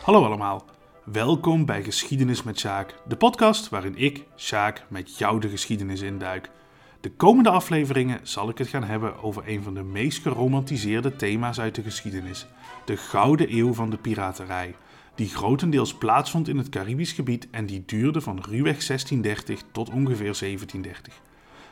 Hallo allemaal, welkom bij Geschiedenis met Sjaak, de podcast waarin ik, Sjaak, met jou de geschiedenis induik. De komende afleveringen zal ik het gaan hebben over een van de meest geromantiseerde thema's uit de geschiedenis: de Gouden Eeuw van de Piraterij, die grotendeels plaatsvond in het Caribisch gebied en die duurde van ruwweg 1630 tot ongeveer 1730.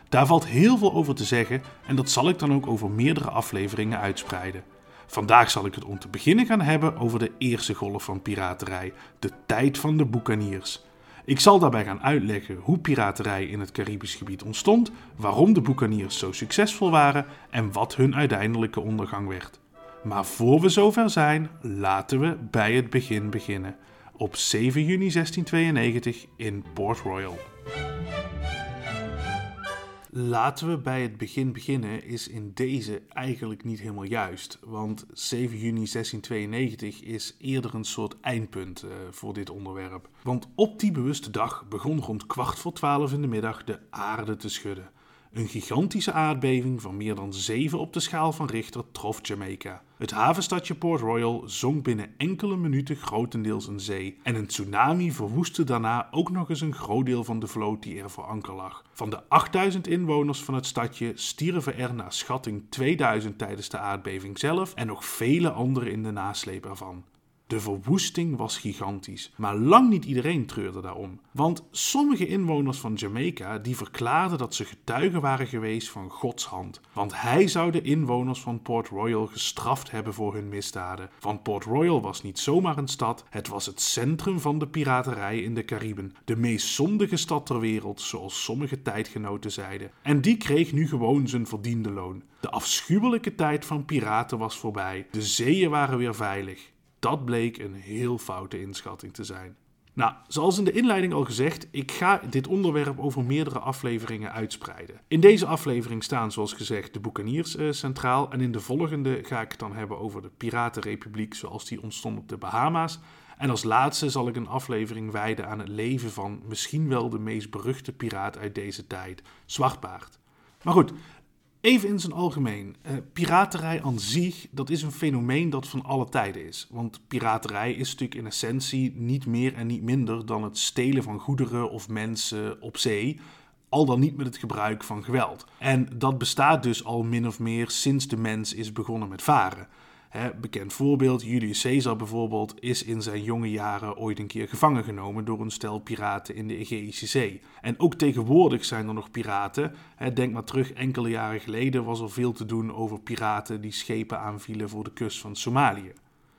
Daar valt heel veel over te zeggen en dat zal ik dan ook over meerdere afleveringen uitspreiden. Vandaag zal ik het om te beginnen gaan hebben over de eerste golf van piraterij, de tijd van de boekaniers. Ik zal daarbij gaan uitleggen hoe piraterij in het Caribisch gebied ontstond, waarom de boekaniers zo succesvol waren en wat hun uiteindelijke ondergang werd. Maar voor we zover zijn, laten we bij het begin beginnen. Op 7 juni 1692 in Port Royal. Laten we bij het begin beginnen is in deze eigenlijk niet helemaal juist. Want 7 juni 1692 is eerder een soort eindpunt uh, voor dit onderwerp. Want op die bewuste dag begon rond kwart voor twaalf in de middag de aarde te schudden. Een gigantische aardbeving van meer dan 7 op de schaal van Richter trof Jamaica. Het havenstadje Port Royal zonk binnen enkele minuten grotendeels een zee. En een tsunami verwoestte daarna ook nog eens een groot deel van de vloot die er voor anker lag. Van de 8000 inwoners van het stadje stierven er naar schatting 2000 tijdens de aardbeving zelf en nog vele anderen in de nasleep ervan. De verwoesting was gigantisch, maar lang niet iedereen treurde daarom. Want sommige inwoners van Jamaica die verklaarden dat ze getuigen waren geweest van Gods hand. Want hij zou de inwoners van Port Royal gestraft hebben voor hun misdaden. Want Port Royal was niet zomaar een stad, het was het centrum van de piraterij in de Cariben. De meest zondige stad ter wereld, zoals sommige tijdgenoten zeiden. En die kreeg nu gewoon zijn verdiende loon. De afschuwelijke tijd van piraten was voorbij. De zeeën waren weer veilig. Dat bleek een heel foute inschatting te zijn. Nou, zoals in de inleiding al gezegd, ik ga dit onderwerp over meerdere afleveringen uitspreiden. In deze aflevering staan, zoals gezegd, de boekaniers uh, centraal. En in de volgende ga ik het dan hebben over de Piratenrepubliek zoals die ontstond op de Bahama's. En als laatste zal ik een aflevering wijden aan het leven van misschien wel de meest beruchte piraat uit deze tijd, Zwartbaard. Maar goed, Even in zijn algemeen. Uh, piraterij aan zich, dat is een fenomeen dat van alle tijden is. Want piraterij is natuurlijk in essentie niet meer en niet minder dan het stelen van goederen of mensen op zee. Al dan niet met het gebruik van geweld. En dat bestaat dus al min of meer sinds de mens is begonnen met varen bekend voorbeeld, Julius Caesar bijvoorbeeld, is in zijn jonge jaren ooit een keer gevangen genomen door een stel piraten in de Egeïsche Zee. En ook tegenwoordig zijn er nog piraten. denk maar terug, enkele jaren geleden was er veel te doen over piraten die schepen aanvielen voor de kust van Somalië.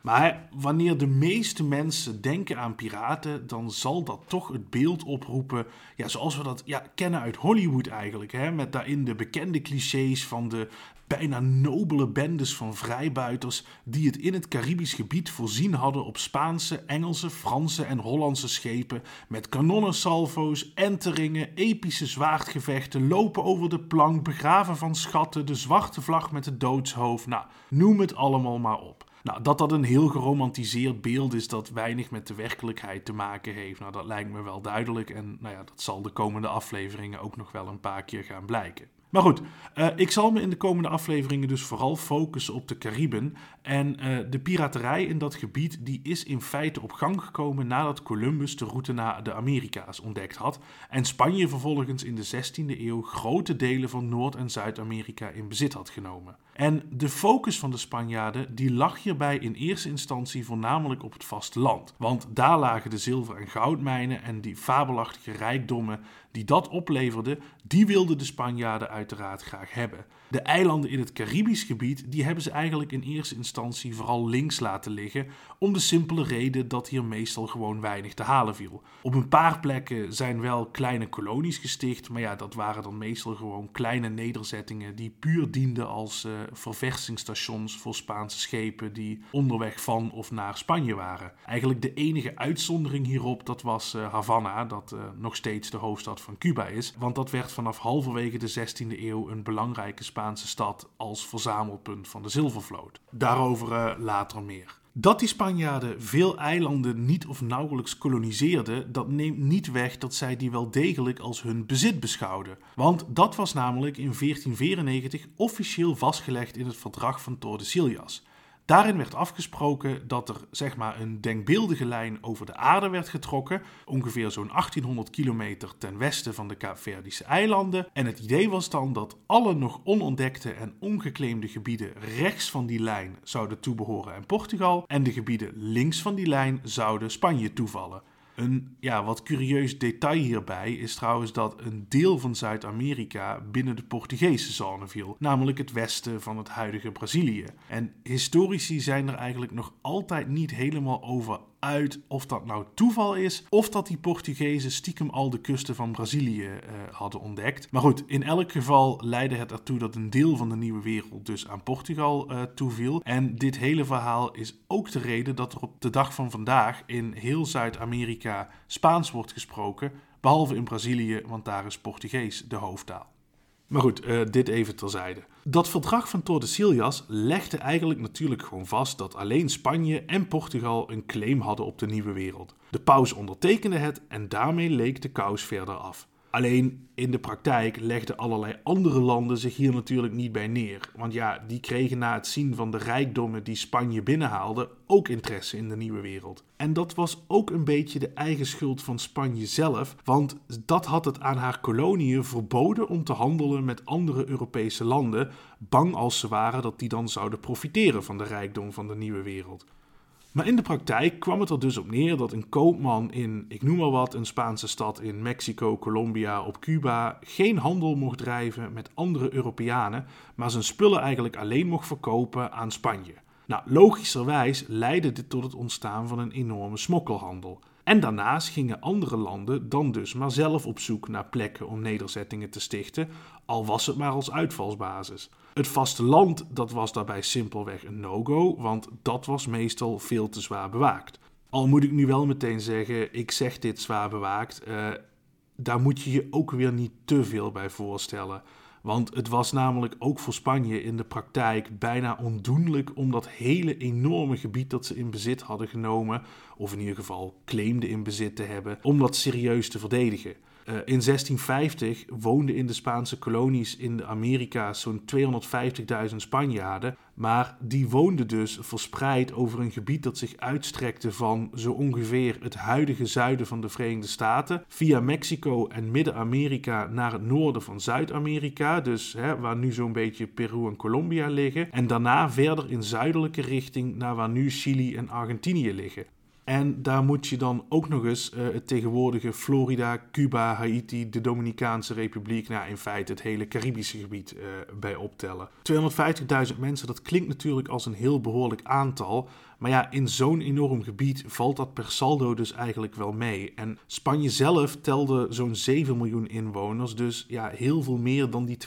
Maar wanneer de meeste mensen denken aan piraten, dan zal dat toch het beeld oproepen, ja, zoals we dat ja, kennen uit Hollywood eigenlijk. Hè? Met daarin de bekende clichés van de bijna nobele bendes van vrijbuiters die het in het Caribisch gebied voorzien hadden op Spaanse, Engelse, Franse en Hollandse schepen met kanonnensalvo's, enteringen, epische zwaardgevechten, lopen over de plank, begraven van schatten, de zwarte vlag met het doodshoofd. Nou, noem het allemaal maar op. Nou, dat dat een heel geromantiseerd beeld is dat weinig met de werkelijkheid te maken heeft, nou, dat lijkt me wel duidelijk. En nou ja, dat zal de komende afleveringen ook nog wel een paar keer gaan blijken. Maar goed, uh, ik zal me in de komende afleveringen dus vooral focussen op de Cariben. En uh, de piraterij in dat gebied die is in feite op gang gekomen nadat Columbus de route naar de Amerika's ontdekt had. En Spanje vervolgens in de 16e eeuw grote delen van Noord- en Zuid-Amerika in bezit had genomen. En de focus van de Spanjaarden die lag hierbij in eerste instantie voornamelijk op het vasteland. Want daar lagen de zilver- en goudmijnen en die fabelachtige rijkdommen die dat opleverde, die wilden de Spanjaarden uiteraard graag hebben. De eilanden in het Caribisch gebied, die hebben ze eigenlijk in eerste instantie vooral links laten liggen, om de simpele reden dat hier meestal gewoon weinig te halen viel. Op een paar plekken zijn wel kleine kolonies gesticht, maar ja, dat waren dan meestal gewoon kleine nederzettingen die puur dienden als uh, verversingsstations voor Spaanse schepen die onderweg van of naar Spanje waren. Eigenlijk de enige uitzondering hierop, dat was uh, Havana, dat uh, nog steeds de hoofdstad van Cuba is, want dat werd vanaf halverwege de 16e eeuw een belangrijke Spaanse stad als verzamelpunt van de zilvervloot. Daarover uh, later meer. Dat die Spanjaarden veel eilanden niet of nauwelijks koloniseerden, dat neemt niet weg dat zij die wel degelijk als hun bezit beschouwden. Want dat was namelijk in 1494 officieel vastgelegd in het verdrag van Tordesillas. Daarin werd afgesproken dat er zeg maar een denkbeeldige lijn over de aarde werd getrokken, ongeveer zo'n 1800 kilometer ten westen van de Kaapverdische eilanden. En het idee was dan dat alle nog onontdekte en ongeclaimde gebieden rechts van die lijn zouden toebehoren aan Portugal en de gebieden links van die lijn zouden Spanje toevallen. Een ja, wat curieus detail hierbij is trouwens dat een deel van Zuid-Amerika binnen de Portugese zone viel, namelijk het westen van het huidige Brazilië. En historici zijn er eigenlijk nog altijd niet helemaal over uit of dat nou toeval is of dat die Portugezen stiekem al de kusten van Brazilië uh, hadden ontdekt. Maar goed, in elk geval leidde het ertoe dat een deel van de nieuwe wereld dus aan Portugal uh, toeviel. En dit hele verhaal is ook de reden dat er op de dag van vandaag in heel Zuid-Amerika Spaans wordt gesproken, behalve in Brazilië, want daar is Portugees de hoofdtaal. Maar goed, uh, dit even terzijde. Dat verdrag van Tordesillas legde eigenlijk natuurlijk gewoon vast dat alleen Spanje en Portugal een claim hadden op de nieuwe wereld. De paus ondertekende het en daarmee leek de kous verder af. Alleen in de praktijk legden allerlei andere landen zich hier natuurlijk niet bij neer. Want ja, die kregen na het zien van de rijkdommen die Spanje binnenhaalde ook interesse in de nieuwe wereld. En dat was ook een beetje de eigen schuld van Spanje zelf, want dat had het aan haar koloniën verboden om te handelen met andere Europese landen, bang als ze waren dat die dan zouden profiteren van de rijkdom van de nieuwe wereld. Maar in de praktijk kwam het er dus op neer dat een koopman in, ik noem maar wat, een Spaanse stad in Mexico, Colombia, op Cuba geen handel mocht drijven met andere Europeanen, maar zijn spullen eigenlijk alleen mocht verkopen aan Spanje. Nou, logischerwijs leidde dit tot het ontstaan van een enorme smokkelhandel. En daarnaast gingen andere landen dan dus maar zelf op zoek naar plekken om nederzettingen te stichten, al was het maar als uitvalsbasis. Het vasteland dat was daarbij simpelweg een no-go, want dat was meestal veel te zwaar bewaakt. Al moet ik nu wel meteen zeggen, ik zeg dit zwaar bewaakt, uh, daar moet je je ook weer niet te veel bij voorstellen. Want het was namelijk ook voor Spanje in de praktijk bijna ondoenlijk om dat hele enorme gebied dat ze in bezit hadden genomen, of in ieder geval claimden in bezit te hebben, om dat serieus te verdedigen. Uh, in 1650 woonden in de Spaanse kolonies in de Amerika's zo'n 250.000 Spanjaarden, maar die woonden dus verspreid over een gebied dat zich uitstrekte van zo ongeveer het huidige zuiden van de Verenigde Staten, via Mexico en Midden-Amerika naar het noorden van Zuid-Amerika, dus hè, waar nu zo'n beetje Peru en Colombia liggen, en daarna verder in zuidelijke richting naar waar nu Chili en Argentinië liggen. En daar moet je dan ook nog eens uh, het tegenwoordige Florida, Cuba, Haiti, de Dominicaanse Republiek, nou in feite het hele Caribische gebied uh, bij optellen. 250.000 mensen, dat klinkt natuurlijk als een heel behoorlijk aantal. Maar ja, in zo'n enorm gebied valt dat per saldo dus eigenlijk wel mee. En Spanje zelf telde zo'n 7 miljoen inwoners, dus ja, heel veel meer dan die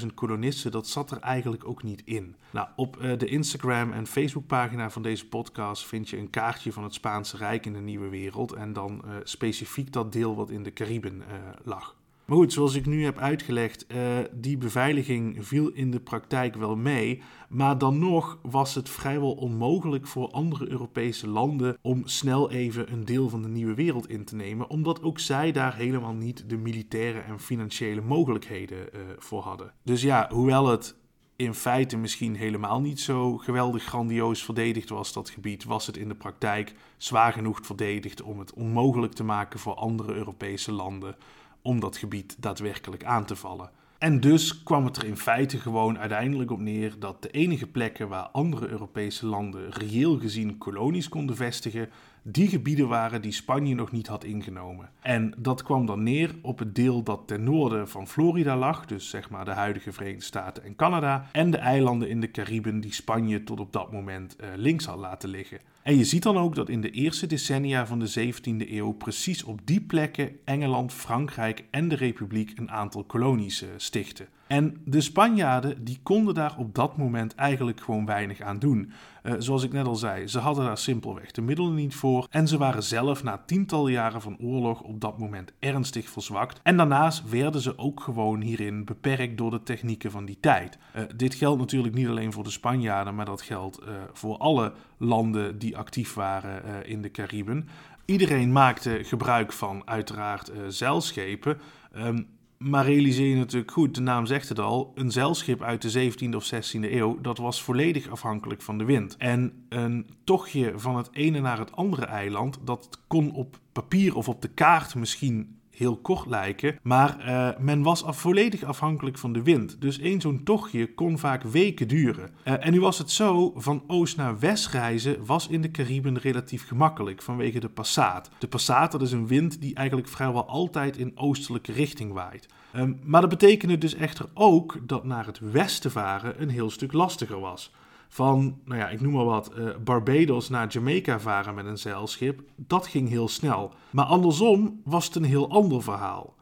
250.000 kolonisten, dat zat er eigenlijk ook niet in. Nou, op uh, de Instagram en Facebook pagina van deze podcast vind je een kaartje van het Spaanse Rijk in de Nieuwe Wereld en dan uh, specifiek dat deel wat in de Cariben uh, lag. Maar goed, zoals ik nu heb uitgelegd, uh, die beveiliging viel in de praktijk wel mee. Maar dan nog was het vrijwel onmogelijk voor andere Europese landen om snel even een deel van de nieuwe wereld in te nemen, omdat ook zij daar helemaal niet de militaire en financiële mogelijkheden uh, voor hadden. Dus ja, hoewel het in feite misschien helemaal niet zo geweldig grandioos verdedigd was, dat gebied, was het in de praktijk zwaar genoeg verdedigd om het onmogelijk te maken voor andere Europese landen om dat gebied daadwerkelijk aan te vallen. En dus kwam het er in feite gewoon uiteindelijk op neer dat de enige plekken waar andere Europese landen reëel gezien kolonies konden vestigen, die gebieden waren die Spanje nog niet had ingenomen. En dat kwam dan neer op het deel dat ten noorden van Florida lag, dus zeg maar de huidige Verenigde Staten en Canada, en de eilanden in de Cariben die Spanje tot op dat moment uh, links had laten liggen. En je ziet dan ook dat in de eerste decennia van de 17e eeuw precies op die plekken Engeland, Frankrijk en de Republiek een aantal kolonies uh, stichten. En de Spanjaarden die konden daar op dat moment eigenlijk gewoon weinig aan doen. Uh, zoals ik net al zei, ze hadden daar simpelweg de middelen niet voor en ze waren zelf na tientallen jaren van oorlog op dat moment ernstig verzwakt. En daarnaast werden ze ook gewoon hierin beperkt door de technieken van die tijd. Uh, dit geldt natuurlijk niet alleen voor de Spanjaarden, maar dat geldt uh, voor alle landen die actief waren in de Cariben. Iedereen maakte gebruik van uiteraard zeilschepen. Um, Maar realiseer je natuurlijk goed, de naam zegt het al, een zeilschip uit de 17e of 16e eeuw, dat was volledig afhankelijk van de wind. En een tochtje van het ene naar het andere eiland, dat kon op papier of op de kaart misschien heel kort lijken, maar uh, men was volledig afhankelijk van de wind. Dus één zo'n tochtje kon vaak weken duren. Uh, en nu was het zo, van oost naar west reizen was in de Cariben relatief gemakkelijk vanwege de Passaat. De Passaat dat is een wind die eigenlijk vrijwel altijd in oostelijke richting waait. Um, maar dat betekende dus echter ook dat naar het westen varen een heel stuk lastiger was van, nou ja, ik noem maar wat, uh, Barbados naar Jamaica varen met een zeilschip, dat ging heel snel. Maar andersom was het een heel ander verhaal.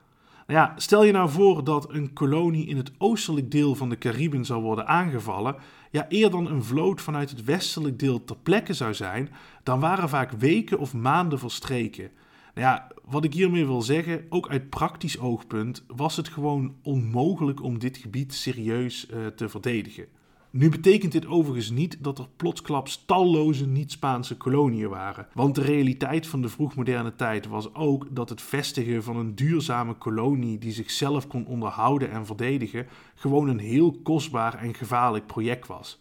Nou ja, stel je nou voor dat een kolonie in het oostelijk deel van de Cariben zou worden aangevallen, ja, eer dan een vloot vanuit het westelijk deel ter plekke zou zijn, dan waren vaak weken of maanden verstreken. Nou ja, wat ik hiermee wil zeggen, ook uit praktisch oogpunt, was het gewoon onmogelijk om dit gebied serieus uh, te verdedigen. Nu betekent dit overigens niet dat er plotsklaps talloze niet-Spaanse koloniën waren. Want de realiteit van de vroegmoderne tijd was ook dat het vestigen van een duurzame kolonie die zichzelf kon onderhouden en verdedigen gewoon een heel kostbaar en gevaarlijk project was.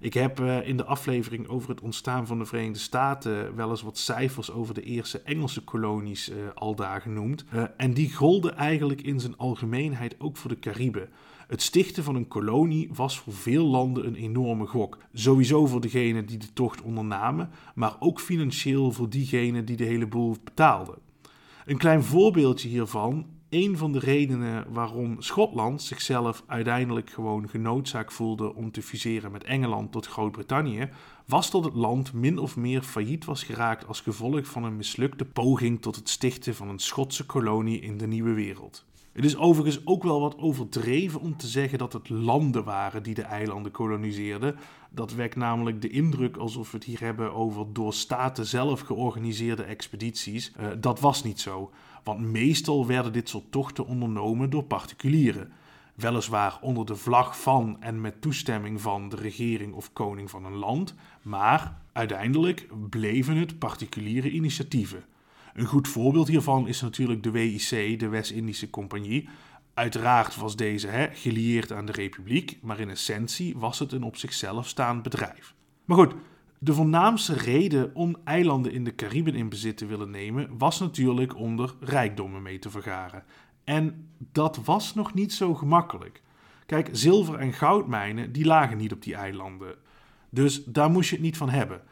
Ik heb uh, in de aflevering over het ontstaan van de Verenigde Staten wel eens wat cijfers over de eerste Engelse kolonies uh, al daar genoemd. Uh, en die golden eigenlijk in zijn algemeenheid ook voor de Cariben. Het stichten van een kolonie was voor veel landen een enorme gok. Sowieso voor degenen die de tocht ondernamen, maar ook financieel voor diegenen die de hele boel betaalden. Een klein voorbeeldje hiervan. Een van de redenen waarom Schotland zichzelf uiteindelijk gewoon genoodzaakt voelde om te fuseren met Engeland tot Groot-Brittannië, was dat het land min of meer failliet was geraakt als gevolg van een mislukte poging tot het stichten van een Schotse kolonie in de nieuwe wereld. Het is overigens ook wel wat overdreven om te zeggen dat het landen waren die de eilanden koloniseerden. Dat wekt namelijk de indruk alsof we het hier hebben over door staten zelf georganiseerde expedities. Uh, dat was niet zo, want meestal werden dit soort tochten ondernomen door particulieren. Weliswaar onder de vlag van en met toestemming van de regering of koning van een land, maar uiteindelijk bleven het particuliere initiatieven. Een goed voorbeeld hiervan is natuurlijk de WIC, de West-Indische Compagnie. Uiteraard was deze hè, gelieerd aan de Republiek, maar in essentie was het een op zichzelf staand bedrijf. Maar goed, de voornaamste reden om eilanden in de Cariben in bezit te willen nemen was natuurlijk om er rijkdommen mee te vergaren. En dat was nog niet zo gemakkelijk. Kijk, zilver- en goudmijnen die lagen niet op die eilanden. Dus daar moest je het niet van hebben.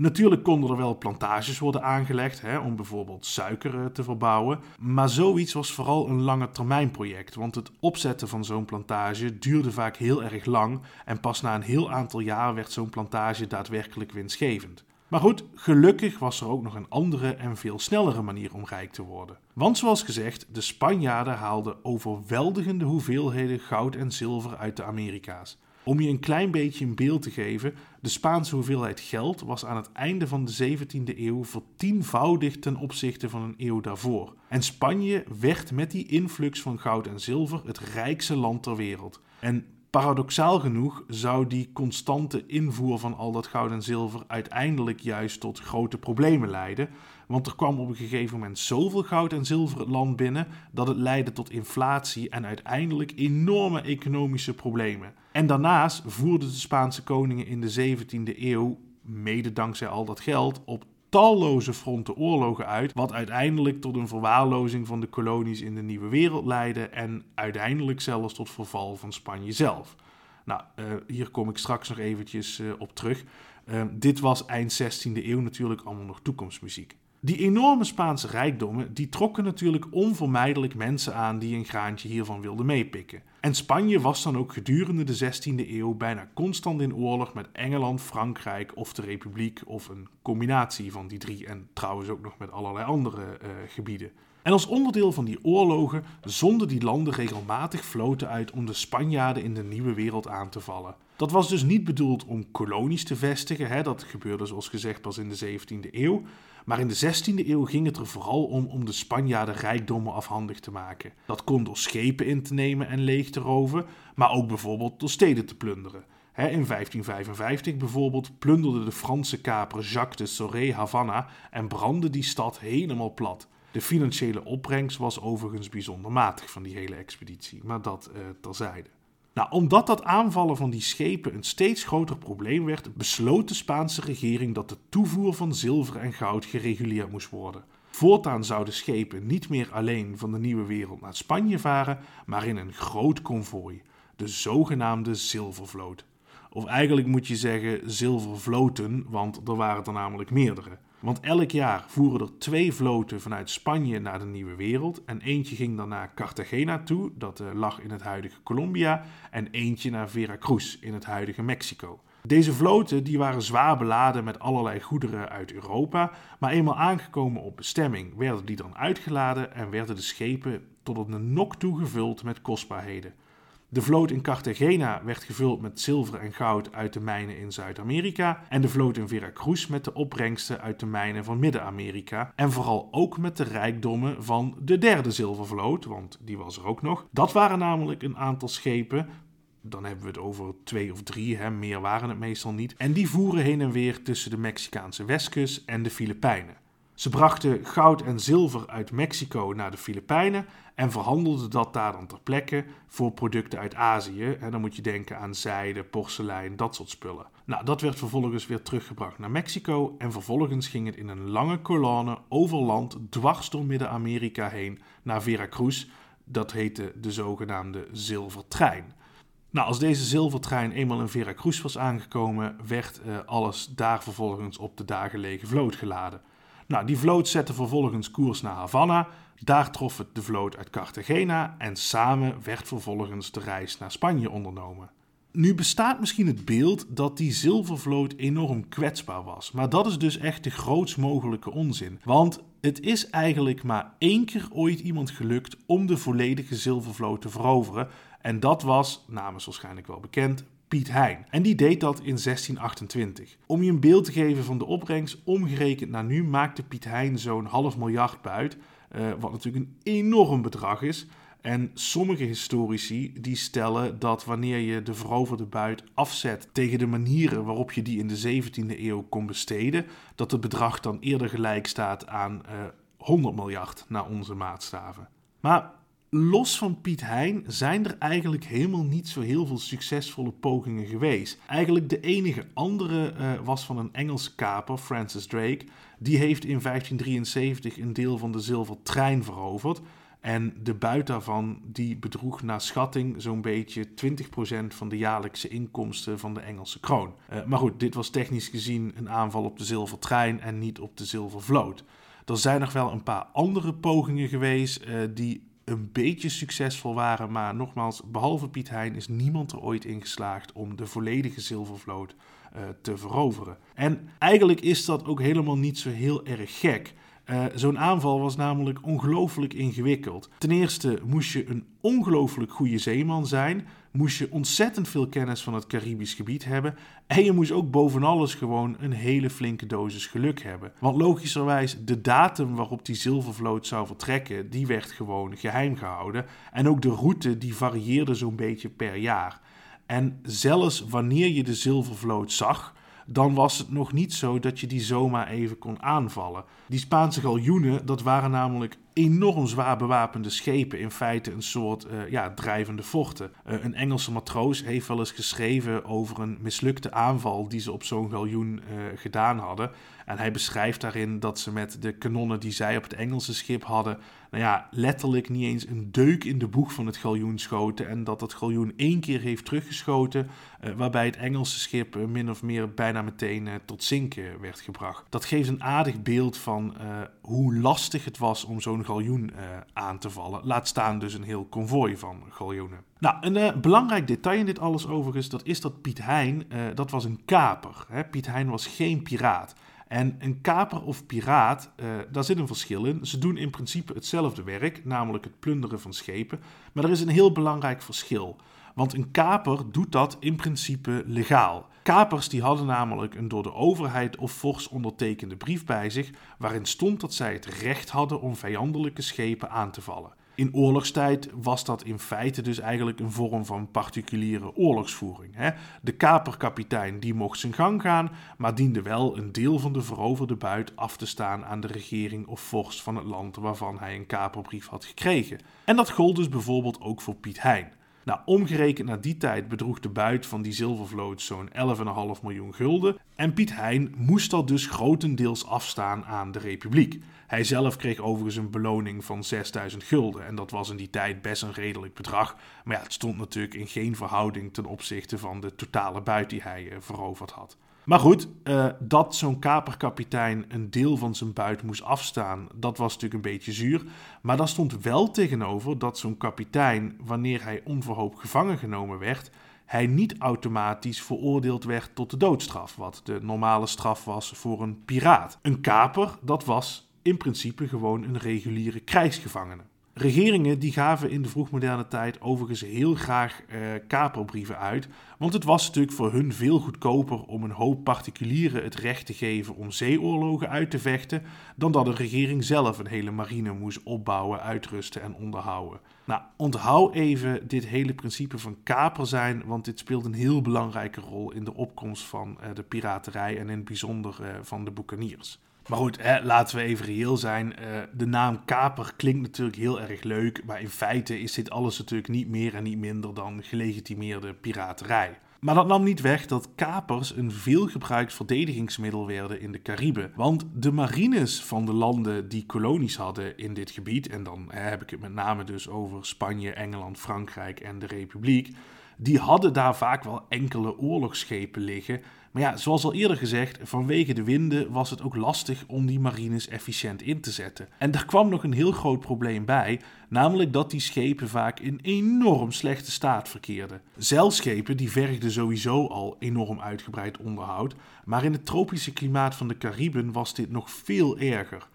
Natuurlijk konden er wel plantages worden aangelegd hè, om bijvoorbeeld suiker eh, te verbouwen. Maar zoiets was vooral een lange termijn project. Want het opzetten van zo'n plantage duurde vaak heel erg lang. En pas na een heel aantal jaar werd zo'n plantage daadwerkelijk winstgevend. Maar goed, gelukkig was er ook nog een andere en veel snellere manier om rijk te worden. Want zoals gezegd, de Spanjaarden haalden overweldigende hoeveelheden goud en zilver uit de Amerika's. Om je een klein beetje een beeld te geven, de Spaanse hoeveelheid geld was aan het einde van de 17e eeuw vertienvoudigd ten opzichte van een eeuw daarvoor. En Spanje werd met die influx van goud en zilver het rijkste land ter wereld. En paradoxaal genoeg zou die constante invoer van al dat goud en zilver uiteindelijk juist tot grote problemen leiden. Want er kwam op een gegeven moment zoveel goud en zilver het land binnen dat het leidde tot inflatie en uiteindelijk enorme economische problemen. En daarnaast voerden de Spaanse koningen in de 17e eeuw, mede dankzij al dat geld, op talloze fronten oorlogen uit, wat uiteindelijk tot een verwaarlozing van de kolonies in de nieuwe wereld leidde en uiteindelijk zelfs tot verval van Spanje zelf. Nou, uh, hier kom ik straks nog eventjes uh, op terug. Uh, dit was eind 16e eeuw natuurlijk allemaal nog toekomstmuziek. Die enorme Spaanse rijkdommen die trokken natuurlijk onvermijdelijk mensen aan die een graantje hiervan wilden meepikken. En Spanje was dan ook gedurende de 16e eeuw bijna constant in oorlog met Engeland, Frankrijk of de Republiek of een combinatie van die drie en trouwens ook nog met allerlei andere uh, gebieden. En als onderdeel van die oorlogen zonden die landen regelmatig vloten uit om de Spanjaarden in de nieuwe wereld aan te vallen. Dat was dus niet bedoeld om kolonies te vestigen, hè, dat gebeurde zoals gezegd pas in de 17e eeuw, maar in de 16e eeuw ging het er vooral om om de Spanjaarden rijkdommen afhandig te maken. Dat kon door schepen in te nemen en leeg te roven, maar ook bijvoorbeeld door steden te plunderen. in 1555 bijvoorbeeld plunderde de Franse kaper Jacques de Soré Havana en brandde die stad helemaal plat. De financiële opbrengst was overigens bijzonder matig van die hele expeditie, maar dat uh, terzijde. Nou, omdat dat aanvallen van die schepen een steeds groter probleem werd, besloot de Spaanse regering dat de toevoer van zilver en goud gereguleerd moest worden. Voortaan zouden schepen niet meer alleen van de nieuwe wereld naar Spanje varen, maar in een groot konvooi, de zogenaamde zilvervloot. Of eigenlijk moet je zeggen zilvervloten, want er waren er namelijk meerdere. Want elk jaar voeren er twee vloten vanuit Spanje naar de Nieuwe Wereld. En eentje ging dan naar Cartagena toe, dat uh, lag in het huidige Colombia. En eentje naar Veracruz in het huidige Mexico. Deze vloten die waren zwaar beladen met allerlei goederen uit Europa. Maar eenmaal aangekomen op bestemming werden die dan uitgeladen en werden de schepen tot op de nok toe gevuld met kostbaarheden. De vloot in Cartagena werd gevuld met zilver en goud uit de mijnen in Zuid-Amerika en de vloot in Veracruz met de opbrengsten uit de mijnen van Midden-Amerika en vooral ook met de rijkdommen van de derde zilvervloot, want die was er ook nog. Dat waren namelijk een aantal schepen dan hebben we het over twee of drie, hè, meer waren het meestal niet. En die voeren heen en weer tussen de Mexicaanse westkust en de Filipijnen. Ze brachten goud en zilver uit Mexico naar de Filipijnen en verhandelden dat daar dan ter plekke voor producten uit Azië. Dan moet je denken aan zijde, porselein, dat soort spullen. Nou, dat werd vervolgens weer teruggebracht naar Mexico en vervolgens ging het in een lange kolonne over land dwars door Midden-Amerika heen naar Veracruz. Dat heette de zogenaamde zilvertrein. Nou, als deze zilvertrein eenmaal in Veracruz was aangekomen, werd uh, alles daar vervolgens op de daar vloot geladen. Nou, die vloot zette vervolgens koers naar Havana. Daar trof het de vloot uit Cartagena en samen werd vervolgens de reis naar Spanje ondernomen. Nu bestaat misschien het beeld dat die zilvervloot enorm kwetsbaar was, maar dat is dus echt de grootst mogelijke onzin. Want het is eigenlijk maar één keer ooit iemand gelukt om de volledige zilvervloot te veroveren. En dat was, namens waarschijnlijk wel bekend, Piet Hein. En die deed dat in 1628. Om je een beeld te geven van de opbrengst, omgerekend naar nu, maakte Piet Hein zo'n half miljard buit. Uh, wat natuurlijk een enorm bedrag is. En sommige historici die stellen dat wanneer je de veroverde buit afzet tegen de manieren waarop je die in de 17e eeuw kon besteden, dat het bedrag dan eerder gelijk staat aan uh, eh, 100 miljard naar onze maatstaven. Maar los van Piet Hein zijn er eigenlijk helemaal niet zo heel veel succesvolle pogingen geweest. Eigenlijk de enige andere uh, was van een Engelse kaper, Francis Drake. Die heeft in 1573 een deel van de zilvertrein veroverd. En de buit daarvan die bedroeg naar schatting zo'n beetje 20% van de jaarlijkse inkomsten van de Engelse kroon. Uh, maar goed, dit was technisch gezien een aanval op de zilvertrein en niet op de zilvervloot. Er zijn nog wel een paar andere pogingen geweest uh, die een beetje succesvol waren. Maar nogmaals, behalve Piet Hein is niemand er ooit in geslaagd om de volledige zilvervloot uh, te veroveren. En eigenlijk is dat ook helemaal niet zo heel erg gek. Uh, Zo'n aanval was namelijk ongelooflijk ingewikkeld. Ten eerste moest je een ongelooflijk goede zeeman zijn, moest je ontzettend veel kennis van het Caribisch gebied hebben en je moest ook boven alles gewoon een hele flinke dosis geluk hebben. Want logischerwijs, de datum waarop die zilvervloot zou vertrekken, die werd gewoon geheim gehouden. En ook de route die varieerde zo'n beetje per jaar. En zelfs wanneer je de zilvervloot zag, dan was het nog niet zo dat je die zomaar even kon aanvallen. Die Spaanse galjoenen, dat waren namelijk enorm zwaar bewapende schepen, in feite een soort uh, ja, drijvende forten. Uh, een Engelse matroos heeft wel eens geschreven over een mislukte aanval die ze op zo'n galjoen uh, gedaan hadden. En hij beschrijft daarin dat ze met de kanonnen die zij op het Engelse schip hadden, nou ja, letterlijk niet eens een deuk in de boeg van het galjoen schoten. En dat het galjoen één keer heeft teruggeschoten, uh, waarbij het Engelse schip uh, min of meer bijna meteen uh, tot zinken werd gebracht. Dat geeft een aardig beeld van hoe lastig het was om zo'n galjoen aan te vallen. Laat staan dus een heel konvooi van galjoenen. Nou, een belangrijk detail in dit alles overigens, dat is dat Piet Hein, dat was een kaper. Hè? Piet Hein was geen piraat. En een kaper of piraat, uh, daar zit een verschil in. Ze doen in principe hetzelfde werk, namelijk het plunderen van schepen. Maar er is een heel belangrijk verschil. Want een kaper doet dat in principe legaal. Kapers die hadden namelijk een door de overheid of fors ondertekende brief bij zich, waarin stond dat zij het recht hadden om vijandelijke schepen aan te vallen. In oorlogstijd was dat in feite dus eigenlijk een vorm van particuliere oorlogsvoering. Hè? De kaperkapitein die mocht zijn gang gaan, maar diende wel een deel van de veroverde buit af te staan aan de regering of vorst van het land waarvan hij een kaperbrief had gekregen. En dat gold dus bijvoorbeeld ook voor Piet Hein. Nou, omgerekend naar die tijd bedroeg de buit van die zilvervloot zo'n 11,5 miljoen gulden. En Piet Hein moest dat dus grotendeels afstaan aan de Republiek. Hij zelf kreeg overigens een beloning van 6000 gulden. En dat was in die tijd best een redelijk bedrag. Maar ja, het stond natuurlijk in geen verhouding ten opzichte van de totale buit die hij uh, veroverd had. Maar goed, uh, dat zo'n kaperkapitein een deel van zijn buit moest afstaan, dat was natuurlijk een beetje zuur. Maar daar stond wel tegenover dat zo'n kapitein, wanneer hij onverhoopt gevangen genomen werd, hij niet automatisch veroordeeld werd tot de doodstraf, wat de normale straf was voor een piraat. Een kaper, dat was in principe gewoon een reguliere krijgsgevangene. Regeringen die gaven in de vroegmoderne tijd overigens heel graag eh, kaperbrieven uit, want het was natuurlijk voor hun veel goedkoper om een hoop particulieren het recht te geven om zeeoorlogen uit te vechten, dan dat een regering zelf een hele marine moest opbouwen, uitrusten en onderhouden. Nou, onthoud even dit hele principe van kaper zijn, want dit speelt een heel belangrijke rol in de opkomst van uh, de piraterij en in het bijzonder uh, van de boekaniers. Maar goed, hè, laten we even reëel zijn. Uh, de naam kaper klinkt natuurlijk heel erg leuk, maar in feite is dit alles natuurlijk niet meer en niet minder dan gelegitimeerde piraterij. Maar dat nam niet weg dat kapers een veelgebruikt verdedigingsmiddel werden in de Cariben. Want de marines van de landen die kolonies hadden in dit gebied, en dan heb ik het met name dus over Spanje, Engeland, Frankrijk en de Republiek, die hadden daar vaak wel enkele oorlogsschepen liggen maar ja, zoals al eerder gezegd, vanwege de winden was het ook lastig om die marines efficiënt in te zetten. En daar kwam nog een heel groot probleem bij, namelijk dat die schepen vaak in enorm slechte staat verkeerden. Zeilschepen die vergden sowieso al enorm uitgebreid onderhoud, maar in het tropische klimaat van de Cariben was dit nog veel erger.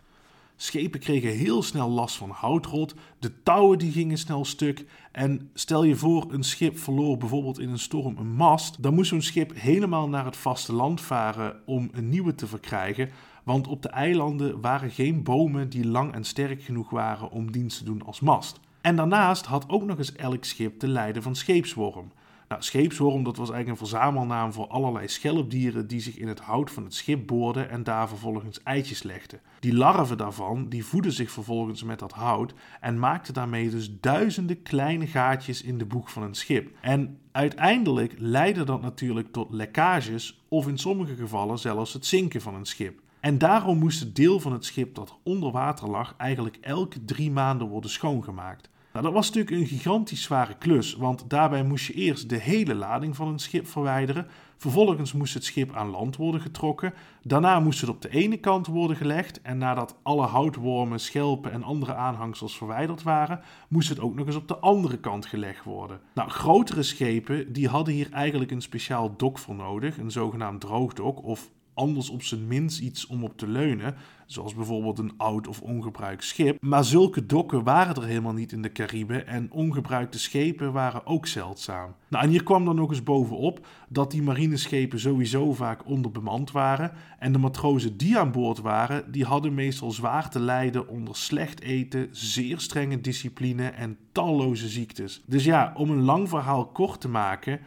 Schepen kregen heel snel last van houtrot, de touwen die gingen snel stuk. En stel je voor, een schip verloor bijvoorbeeld in een storm een mast, dan moest zo'n schip helemaal naar het vasteland varen om een nieuwe te verkrijgen. Want op de eilanden waren geen bomen die lang en sterk genoeg waren om dienst te doen als mast. En daarnaast had ook nog eens elk schip te lijden van scheepsworm. Nou, dat was eigenlijk een verzamelnaam voor allerlei schelpdieren die zich in het hout van het schip boorden en daar vervolgens eitjes legden. Die larven daarvan die voeden zich vervolgens met dat hout en maakten daarmee dus duizenden kleine gaatjes in de boeg van een schip. En uiteindelijk leidde dat natuurlijk tot lekkages of in sommige gevallen zelfs het zinken van een schip. En daarom moest het deel van het schip dat onder water lag eigenlijk elke drie maanden worden schoongemaakt. Nou, dat was natuurlijk een gigantisch zware klus, want daarbij moest je eerst de hele lading van een schip verwijderen. Vervolgens moest het schip aan land worden getrokken. Daarna moest het op de ene kant worden gelegd. En nadat alle houtwormen, schelpen en andere aanhangsels verwijderd waren, moest het ook nog eens op de andere kant gelegd worden. Nou, grotere schepen die hadden hier eigenlijk een speciaal dok voor nodig, een zogenaamd droogdok of anders op zijn minst iets om op te leunen, zoals bijvoorbeeld een oud of ongebruikt schip. Maar zulke dokken waren er helemaal niet in de Cariben en ongebruikte schepen waren ook zeldzaam. Nou, en hier kwam dan nog eens bovenop dat die marineschepen sowieso vaak onderbemand waren en de matrozen die aan boord waren, die hadden meestal zwaar te lijden onder slecht eten, zeer strenge discipline en talloze ziektes. Dus ja, om een lang verhaal kort te maken,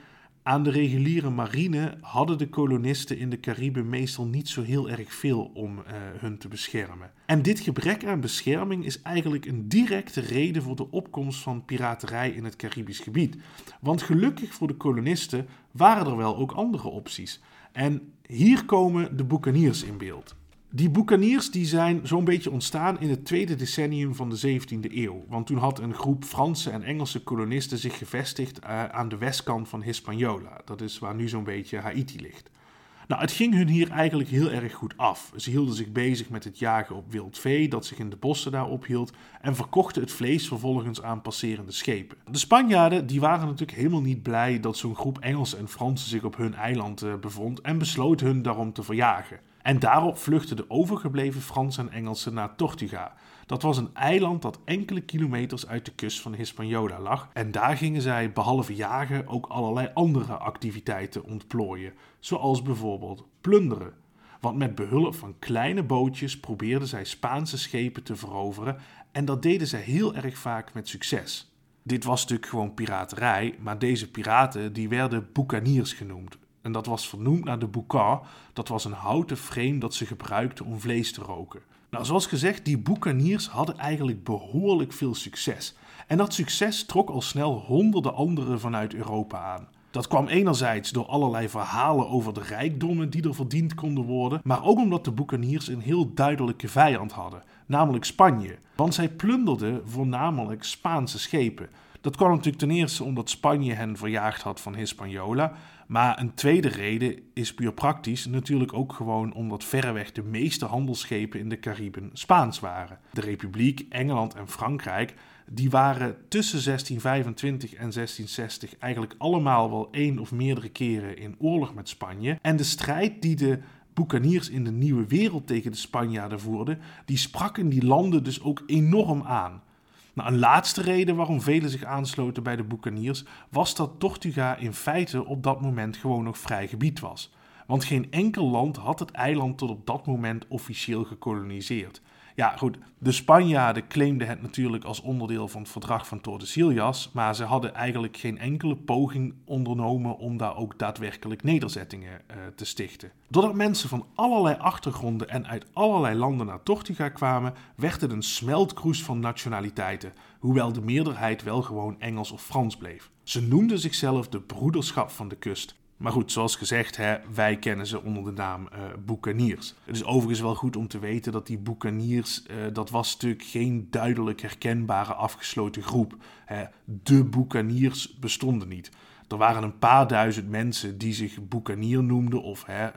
aan de reguliere marine hadden de kolonisten in de Cariben meestal niet zo heel erg veel om uh, hun te beschermen. En dit gebrek aan bescherming is eigenlijk een directe reden voor de opkomst van piraterij in het Caribisch gebied. Want gelukkig voor de kolonisten waren er wel ook andere opties. En hier komen de boekaniers in beeld. Die boekaniers die zijn zo'n beetje ontstaan in het tweede decennium van de 17e eeuw. Want toen had een groep Franse en Engelse kolonisten zich gevestigd uh, aan de westkant van Hispaniola. Dat is waar nu zo'n beetje Haiti ligt. Nou, het ging hun hier eigenlijk heel erg goed af. Ze hielden zich bezig met het jagen op wild vee dat zich in de bossen daar ophield en verkochten het vlees vervolgens aan passerende schepen. De Spanjaarden die waren natuurlijk helemaal niet blij dat zo'n groep Engelsen en Fransen zich op hun eiland uh, bevond en besloten hun daarom te verjagen. En daarop vluchtten de overgebleven Fransen en Engelsen naar Tortuga. Dat was een eiland dat enkele kilometers uit de kust van Hispaniola lag. En daar gingen zij behalve jagen ook allerlei andere activiteiten ontplooien, zoals bijvoorbeeld plunderen. Want met behulp van kleine bootjes probeerden zij Spaanse schepen te veroveren en dat deden zij heel erg vaak met succes. Dit was natuurlijk gewoon piraterij, maar deze piraten die werden boekaniers genoemd. En dat was vernoemd naar de boucan, dat was een houten frame dat ze gebruikten om vlees te roken. Nou, zoals gezegd, die boekaniers hadden eigenlijk behoorlijk veel succes. En dat succes trok al snel honderden anderen vanuit Europa aan. Dat kwam enerzijds door allerlei verhalen over de rijkdommen die er verdiend konden worden, maar ook omdat de boekaniers een heel duidelijke vijand hadden, namelijk Spanje. Want zij plunderden voornamelijk Spaanse schepen. Dat kwam natuurlijk ten eerste omdat Spanje hen verjaagd had van Hispaniola, maar een tweede reden is puur praktisch, natuurlijk ook gewoon omdat verreweg de meeste handelsschepen in de Cariben Spaans waren. De Republiek, Engeland en Frankrijk die waren tussen 1625 en 1660 eigenlijk allemaal wel één of meerdere keren in oorlog met Spanje. En de strijd die de boekaniers in de nieuwe wereld tegen de Spanjaarden voerden, die sprak in die landen dus ook enorm aan. Een laatste reden waarom velen zich aansloten bij de boekaniers was dat Tortuga in feite op dat moment gewoon nog vrij gebied was. Want geen enkel land had het eiland tot op dat moment officieel gekoloniseerd. Ja, goed. De Spanjaarden claimden het natuurlijk als onderdeel van het verdrag van Tordesillas, maar ze hadden eigenlijk geen enkele poging ondernomen om daar ook daadwerkelijk nederzettingen uh, te stichten. Doordat mensen van allerlei achtergronden en uit allerlei landen naar Tortuga kwamen, werd het een smeltkroes van nationaliteiten, hoewel de meerderheid wel gewoon Engels of Frans bleef. Ze noemden zichzelf de Broederschap van de Kust. Maar goed, zoals gezegd, hè, wij kennen ze onder de naam uh, boekaniers. Het is overigens wel goed om te weten dat die boekaniers, uh, dat was natuurlijk geen duidelijk herkenbare afgesloten groep. Hè. De boekaniers bestonden niet. Er waren een paar duizend mensen die zich boekanier noemden of hè, uh,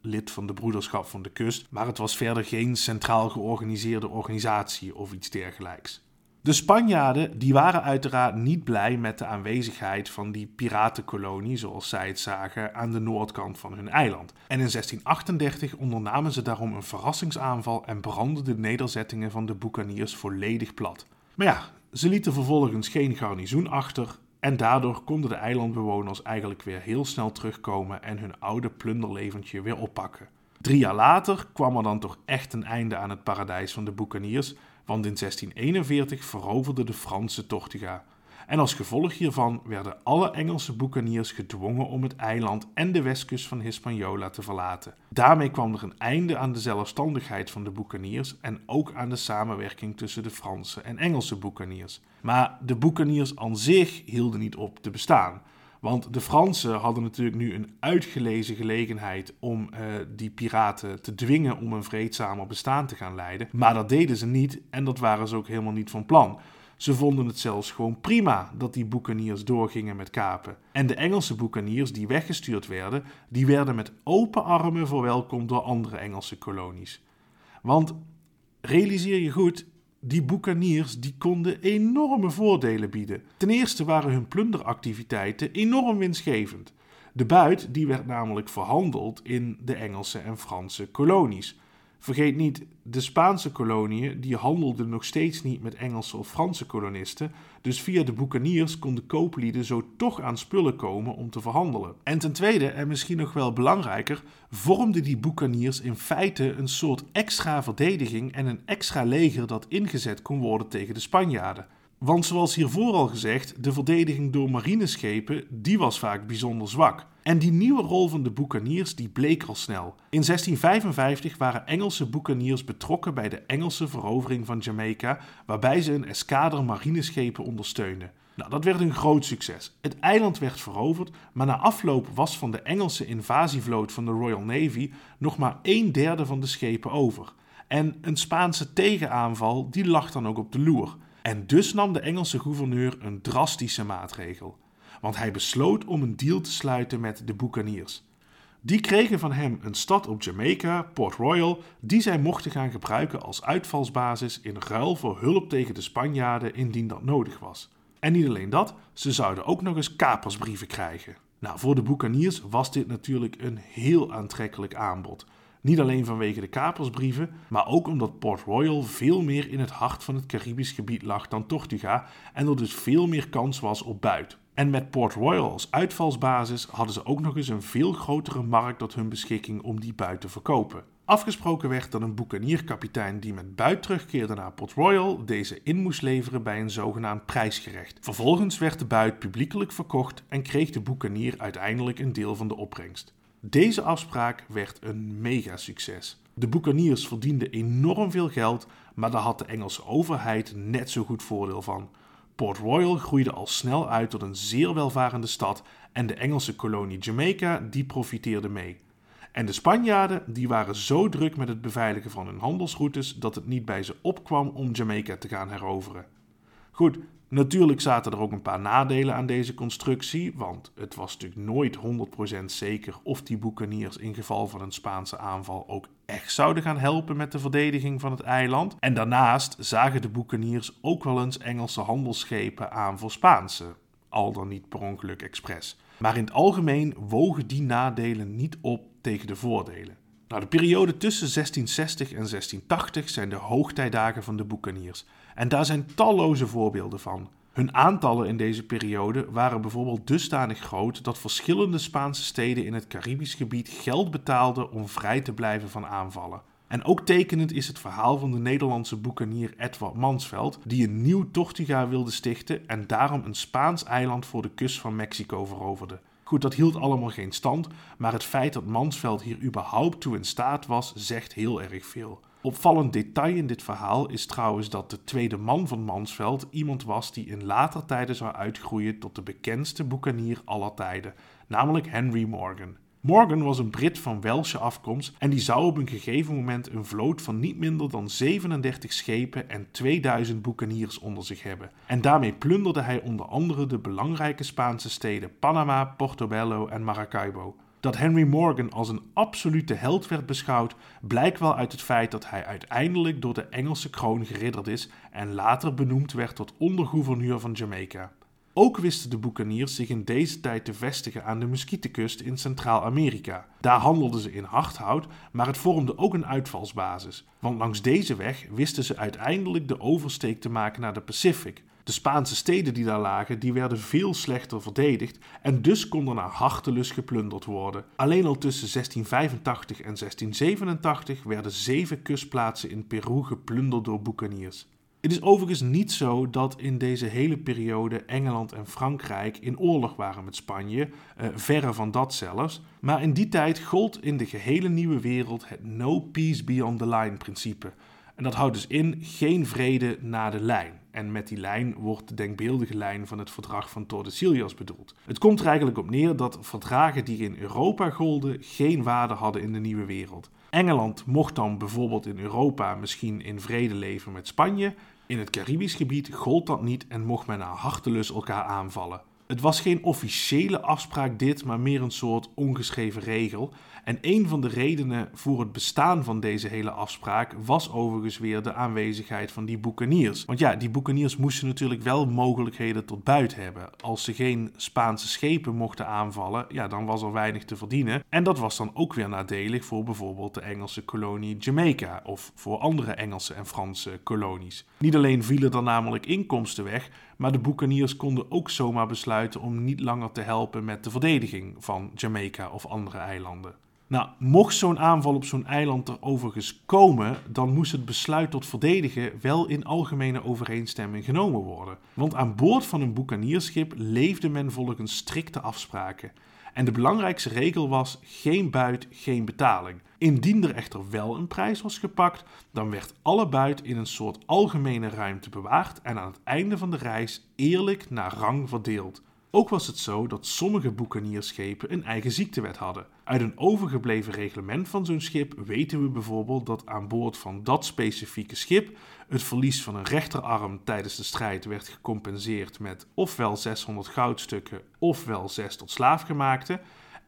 lid van de broederschap van de kust. Maar het was verder geen centraal georganiseerde organisatie of iets dergelijks. De Spanjaarden die waren uiteraard niet blij met de aanwezigheid van die piratenkolonie, zoals zij het zagen, aan de noordkant van hun eiland. En in 1638 ondernamen ze daarom een verrassingsaanval en brandden de nederzettingen van de boekaniers volledig plat. Maar ja, ze lieten vervolgens geen garnizoen achter en daardoor konden de eilandbewoners eigenlijk weer heel snel terugkomen en hun oude plunderleventje weer oppakken. Drie jaar later kwam er dan toch echt een einde aan het paradijs van de boekaniers want in 1641 veroverde de Franse Tortuga. En als gevolg hiervan werden alle Engelse boekaniers gedwongen om het eiland en de westkust van Hispaniola te verlaten. Daarmee kwam er een einde aan de zelfstandigheid van de boekaniers en ook aan de samenwerking tussen de Franse en Engelse boekaniers. Maar de boekaniers aan zich hielden niet op te bestaan. Want de Fransen hadden natuurlijk nu een uitgelezen gelegenheid om uh, die piraten te dwingen om een vreedzamer bestaan te gaan leiden. Maar dat deden ze niet en dat waren ze ook helemaal niet van plan. Ze vonden het zelfs gewoon prima dat die boekaniers doorgingen met kapen. En de Engelse boekaniers die weggestuurd werden, die werden met open armen verwelkomd door andere Engelse kolonies. Want realiseer je goed, die boekaniers die konden enorme voordelen bieden. Ten eerste waren hun plunderactiviteiten enorm winstgevend. De buit die werd namelijk verhandeld in de Engelse en Franse kolonies. Vergeet niet, de Spaanse koloniën die handelden nog steeds niet met Engelse of Franse kolonisten, dus via de boekaniers konden kooplieden zo toch aan spullen komen om te verhandelen. En ten tweede, en misschien nog wel belangrijker, vormden die boekaniers in feite een soort extra verdediging en een extra leger dat ingezet kon worden tegen de Spanjaarden. Want zoals hiervoor al gezegd, de verdediging door marineschepen, die was vaak bijzonder zwak. En die nieuwe rol van de boekaniers die bleek al snel. In 1655 waren Engelse boekaniers betrokken bij de Engelse verovering van Jamaica, waarbij ze een eskader marineschepen ondersteunden. Nou, dat werd een groot succes. Het eiland werd veroverd, maar na afloop was van de Engelse invasievloot van de Royal Navy nog maar een derde van de schepen over. En een Spaanse tegenaanval die lag dan ook op de loer. En dus nam de Engelse gouverneur een drastische maatregel. Want hij besloot om een deal te sluiten met de Buccaneers. Die kregen van hem een stad op Jamaica, Port Royal, die zij mochten gaan gebruiken als uitvalsbasis in ruil voor hulp tegen de Spanjaarden indien dat nodig was. En niet alleen dat, ze zouden ook nog eens kapersbrieven krijgen. Nou, voor de Buccaneers was dit natuurlijk een heel aantrekkelijk aanbod. Niet alleen vanwege de kapersbrieven, maar ook omdat Port Royal veel meer in het hart van het Caribisch gebied lag dan Tortuga en er dus veel meer kans was op buit. En met Port Royal als uitvalsbasis hadden ze ook nog eens een veel grotere markt tot hun beschikking om die buit te verkopen. Afgesproken werd dat een boekanierkapitein die met buit terugkeerde naar Port Royal deze in moest leveren bij een zogenaamd prijsgerecht. Vervolgens werd de buit publiekelijk verkocht en kreeg de boekanier uiteindelijk een deel van de opbrengst. Deze afspraak werd een mega succes. De boekaniers verdienden enorm veel geld, maar daar had de Engelse overheid net zo goed voordeel van. Port Royal groeide al snel uit tot een zeer welvarende stad en de Engelse kolonie Jamaica die profiteerde mee. En de Spanjaarden die waren zo druk met het beveiligen van hun handelsroutes dat het niet bij ze opkwam om Jamaica te gaan heroveren. Goed, natuurlijk zaten er ook een paar nadelen aan deze constructie, want het was natuurlijk nooit 100% zeker of die boekaniers in geval van een Spaanse aanval ook zouden gaan helpen met de verdediging van het eiland. En daarnaast zagen de boekaniers ook wel eens Engelse handelsschepen aan voor Spaanse, al dan niet per ongeluk expres. Maar in het algemeen wogen die nadelen niet op tegen de voordelen. Nou, de periode tussen 1660 en 1680 zijn de hoogtijdagen van de boekaniers. En daar zijn talloze voorbeelden van. Hun aantallen in deze periode waren bijvoorbeeld dusdanig groot dat verschillende Spaanse steden in het Caribisch gebied geld betaalden om vrij te blijven van aanvallen. En ook tekenend is het verhaal van de Nederlandse boekanier Edward Mansveld, die een nieuw Tortuga wilde stichten en daarom een Spaans eiland voor de kust van Mexico veroverde. Goed, dat hield allemaal geen stand, maar het feit dat Mansveld hier überhaupt toe in staat was, zegt heel erg veel. Opvallend detail in dit verhaal is trouwens dat de tweede man van Mansveld iemand was die in later tijden zou uitgroeien tot de bekendste boekanier aller tijden, namelijk Henry Morgan. Morgan was een Brit van Welsche afkomst en die zou op een gegeven moment een vloot van niet minder dan 37 schepen en 2000 boekaniers onder zich hebben. En daarmee plunderde hij onder andere de belangrijke Spaanse steden Panama, Portobello en Maracaibo. Dat Henry Morgan als een absolute held werd beschouwd, blijkt wel uit het feit dat hij uiteindelijk door de Engelse kroon geridderd is en later benoemd werd tot ondergouverneur van Jamaica. Ook wisten de boekaniers zich in deze tijd te vestigen aan de Muskietenkust in Centraal-Amerika. Daar handelden ze in hardhout, maar het vormde ook een uitvalsbasis. Want langs deze weg wisten ze uiteindelijk de oversteek te maken naar de Pacific. De Spaanse steden die daar lagen, die werden veel slechter verdedigd en dus konden naar hartelust geplunderd worden. Alleen al tussen 1685 en 1687 werden zeven kustplaatsen in Peru geplunderd door boekaniers. Het is overigens niet zo dat in deze hele periode Engeland en Frankrijk in oorlog waren met Spanje, uh, verre van dat zelfs. Maar in die tijd gold in de gehele nieuwe wereld het no peace beyond the line principe. En dat houdt dus in geen vrede na de lijn. En met die lijn wordt de denkbeeldige lijn van het verdrag van Tordesillas bedoeld. Het komt er eigenlijk op neer dat verdragen die in Europa golden geen waarde hadden in de nieuwe wereld. Engeland mocht dan bijvoorbeeld in Europa misschien in vrede leven met Spanje. In het Caribisch gebied gold dat niet en mocht men naar hartelus elkaar aanvallen. Het was geen officiële afspraak dit, maar meer een soort ongeschreven regel. En een van de redenen voor het bestaan van deze hele afspraak was overigens weer de aanwezigheid van die boekaniers. Want ja, die boekaniers moesten natuurlijk wel mogelijkheden tot buit hebben. Als ze geen Spaanse schepen mochten aanvallen, ja, dan was er weinig te verdienen. En dat was dan ook weer nadelig voor bijvoorbeeld de Engelse kolonie Jamaica of voor andere Engelse en Franse kolonies. Niet alleen vielen er namelijk inkomsten weg, maar de boekaniers konden ook zomaar besluiten om niet langer te helpen met de verdediging van Jamaica of andere eilanden. Nou, mocht zo'n aanval op zo'n eiland er overigens komen, dan moest het besluit tot verdedigen wel in algemene overeenstemming genomen worden. Want aan boord van een boekanierschip leefde men volgens strikte afspraken. En de belangrijkste regel was geen buit, geen betaling. Indien er echter wel een prijs was gepakt, dan werd alle buit in een soort algemene ruimte bewaard en aan het einde van de reis eerlijk naar rang verdeeld. Ook was het zo dat sommige boekanierschepen een eigen ziektewet hadden. Uit een overgebleven reglement van zo'n schip weten we bijvoorbeeld dat aan boord van dat specifieke schip het verlies van een rechterarm tijdens de strijd werd gecompenseerd met ofwel 600 goudstukken ofwel 6 tot slaafgemaakte.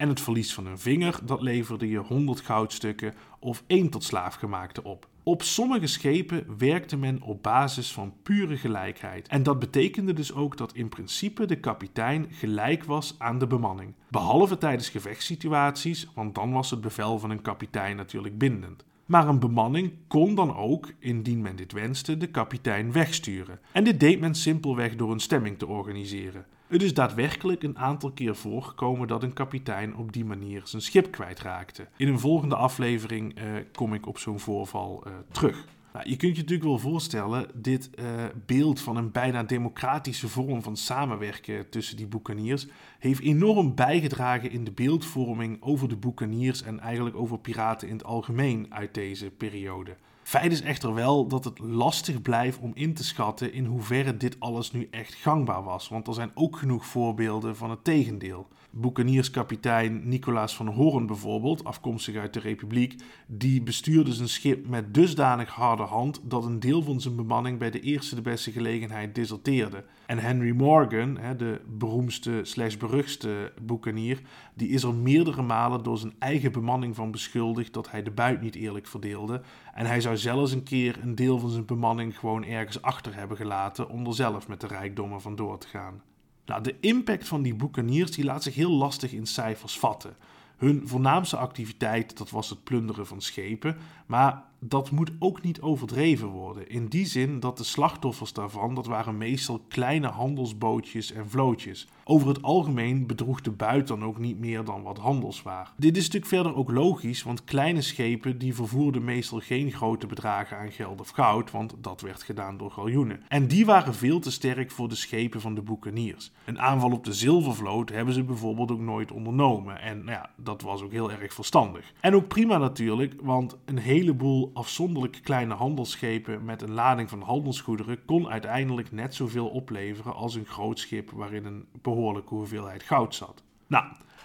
En het verlies van een vinger, dat leverde je 100 goudstukken of 1 tot slaafgemaakte op. Op sommige schepen werkte men op basis van pure gelijkheid. En dat betekende dus ook dat in principe de kapitein gelijk was aan de bemanning. Behalve tijdens gevechtssituaties, want dan was het bevel van een kapitein natuurlijk bindend. Maar een bemanning kon dan ook, indien men dit wenste, de kapitein wegsturen. En dit deed men simpelweg door een stemming te organiseren. Het is daadwerkelijk een aantal keer voorgekomen dat een kapitein op die manier zijn schip kwijtraakte. In een volgende aflevering uh, kom ik op zo'n voorval uh, terug. Nou, je kunt je natuurlijk wel voorstellen, dit uh, beeld van een bijna democratische vorm van samenwerken tussen die boekaniers heeft enorm bijgedragen in de beeldvorming over de boekaniers en eigenlijk over piraten in het algemeen uit deze periode. Feit is echter wel dat het lastig blijft om in te schatten in hoeverre dit alles nu echt gangbaar was, want er zijn ook genoeg voorbeelden van het tegendeel. Boekenierskapitein Nicolaas van Hoorn bijvoorbeeld, afkomstig uit de Republiek, die bestuurde zijn schip met dusdanig harde hand dat een deel van zijn bemanning bij de eerste de beste gelegenheid deserteerde. En Henry Morgan, de beroemdste slash beruchtste boekanier, die is er meerdere malen door zijn eigen bemanning van beschuldigd dat hij de buit niet eerlijk verdeelde. En hij zou zelfs een keer een deel van zijn bemanning gewoon ergens achter hebben gelaten om er zelf met de rijkdommen van door te gaan. Nou, de impact van die boekaniers die laat zich heel lastig in cijfers vatten. Hun voornaamste activiteit dat was het plunderen van schepen, maar dat moet ook niet overdreven worden. In die zin dat de slachtoffers daarvan, dat waren meestal kleine handelsbootjes en vlootjes. Over het algemeen bedroeg de buit dan ook niet meer dan wat handelswaar. Dit is natuurlijk verder ook logisch, want kleine schepen die vervoerden meestal geen grote bedragen aan geld of goud, want dat werd gedaan door galjoenen. En die waren veel te sterk voor de schepen van de boekaniers. Een aanval op de zilvervloot hebben ze bijvoorbeeld ook nooit ondernomen. En nou ja, dat was ook heel erg verstandig. En ook prima natuurlijk, want een heleboel afzonderlijk kleine handelsschepen met een lading van handelsgoederen kon uiteindelijk net zoveel opleveren als een groot schip waarin een behoorlijke hoeveelheid goud zat. Nou,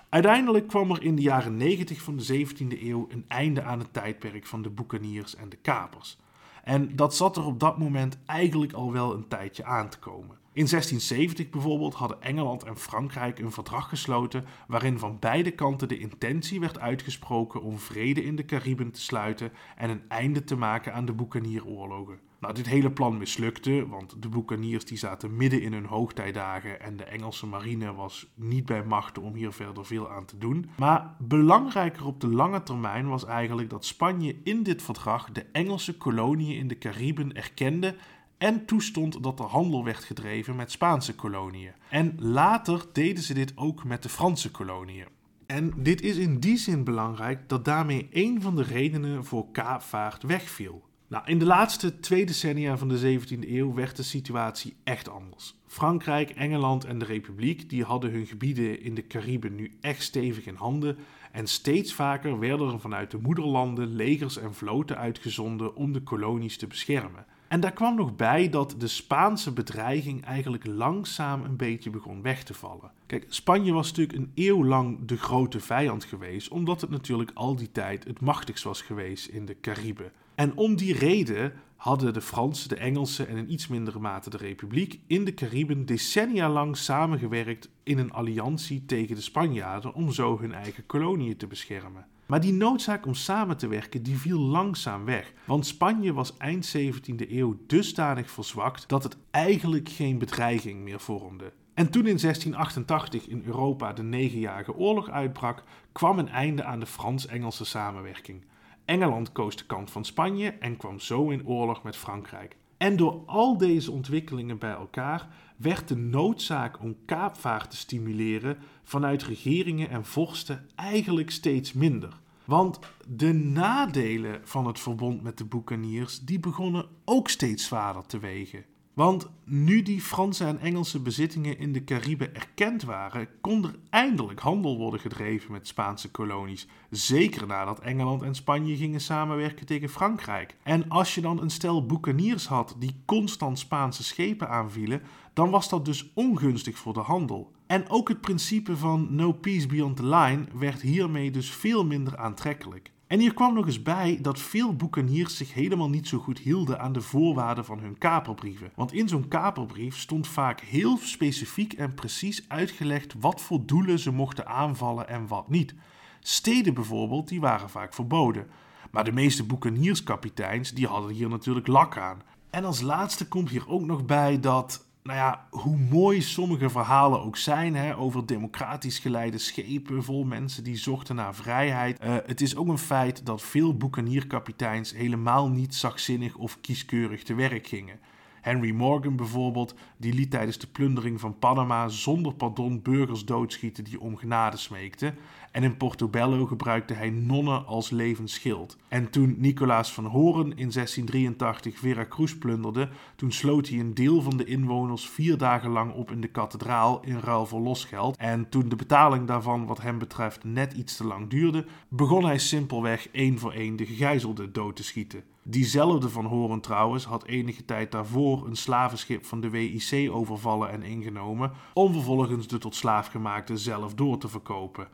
uiteindelijk kwam er in de jaren 90 van de 17e eeuw een einde aan het tijdperk van de boekaniers en de kapers. En dat zat er op dat moment eigenlijk al wel een tijdje aan te komen. In 1670 bijvoorbeeld hadden Engeland en Frankrijk een verdrag gesloten waarin van beide kanten de intentie werd uitgesproken om vrede in de Cariben te sluiten en een einde te maken aan de boekanieroorlogen. Nou, dit hele plan mislukte, want de boekaniers die zaten midden in hun hoogtijdagen en de Engelse marine was niet bij machten om hier verder veel aan te doen. Maar belangrijker op de lange termijn was eigenlijk dat Spanje in dit verdrag de Engelse koloniën in de Cariben erkende en toestond dat er handel werd gedreven met Spaanse koloniën. En later deden ze dit ook met de Franse koloniën. En dit is in die zin belangrijk dat daarmee een van de redenen voor kaapvaart wegviel. Nou, in de laatste twee decennia van de 17e eeuw werd de situatie echt anders. Frankrijk, Engeland en de Republiek die hadden hun gebieden in de Cariben nu echt stevig in handen en steeds vaker werden er vanuit de moederlanden legers en vloten uitgezonden om de kolonies te beschermen. En daar kwam nog bij dat de Spaanse bedreiging eigenlijk langzaam een beetje begon weg te vallen. Kijk, Spanje was natuurlijk een eeuw lang de grote vijand geweest, omdat het natuurlijk al die tijd het machtigst was geweest in de Cariben. En om die reden hadden de Fransen, de Engelsen en in iets mindere mate de Republiek in de Cariben decennia lang samengewerkt in een alliantie tegen de Spanjaarden om zo hun eigen koloniën te beschermen. Maar die noodzaak om samen te werken die viel langzaam weg. Want Spanje was eind 17e eeuw dusdanig verzwakt dat het eigenlijk geen bedreiging meer vormde. En toen in 1688 in Europa de negenjarige oorlog uitbrak, kwam een einde aan de Frans-Engelse samenwerking. Engeland koos de kant van Spanje en kwam zo in oorlog met Frankrijk. En door al deze ontwikkelingen bij elkaar werd de noodzaak om kaapvaart te stimuleren vanuit regeringen en vorsten eigenlijk steeds minder. Want de nadelen van het verbond met de boekaniers die begonnen ook steeds zwaarder te wegen. Want nu die Franse en Engelse bezittingen in de Cariben erkend waren, kon er eindelijk handel worden gedreven met Spaanse kolonies. Zeker nadat Engeland en Spanje gingen samenwerken tegen Frankrijk. En als je dan een stel boekaniers had die constant Spaanse schepen aanvielen, dan was dat dus ongunstig voor de handel. En ook het principe van no peace beyond the line werd hiermee dus veel minder aantrekkelijk. En hier kwam nog eens bij dat veel boekeniers zich helemaal niet zo goed hielden aan de voorwaarden van hun kaperbrieven. Want in zo'n kaperbrief stond vaak heel specifiek en precies uitgelegd wat voor doelen ze mochten aanvallen en wat niet. Steden bijvoorbeeld, die waren vaak verboden. Maar de meeste boekenierskapiteins die hadden hier natuurlijk lak aan. En als laatste komt hier ook nog bij dat nou ja, hoe mooi sommige verhalen ook zijn hè, over democratisch geleide schepen vol mensen die zochten naar vrijheid. Uh, het is ook een feit dat veel boekanierkapiteins helemaal niet zachtzinnig of kieskeurig te werk gingen. Henry Morgan bijvoorbeeld, die liet tijdens de plundering van Panama zonder pardon burgers doodschieten die om genade smeekten. En in Portobello gebruikte hij nonnen als levensschild. En toen Nicolaas van Horen in 1683 Veracruz plunderde, toen sloot hij een deel van de inwoners vier dagen lang op in de kathedraal in ruil voor losgeld. En toen de betaling daarvan wat hem betreft net iets te lang duurde, begon hij simpelweg één voor één de gegijzelden dood te schieten. Diezelfde van Horen trouwens had enige tijd daarvoor een slavenschip van de WIC overvallen en ingenomen, om vervolgens de tot slaafgemaakte zelf door te verkopen.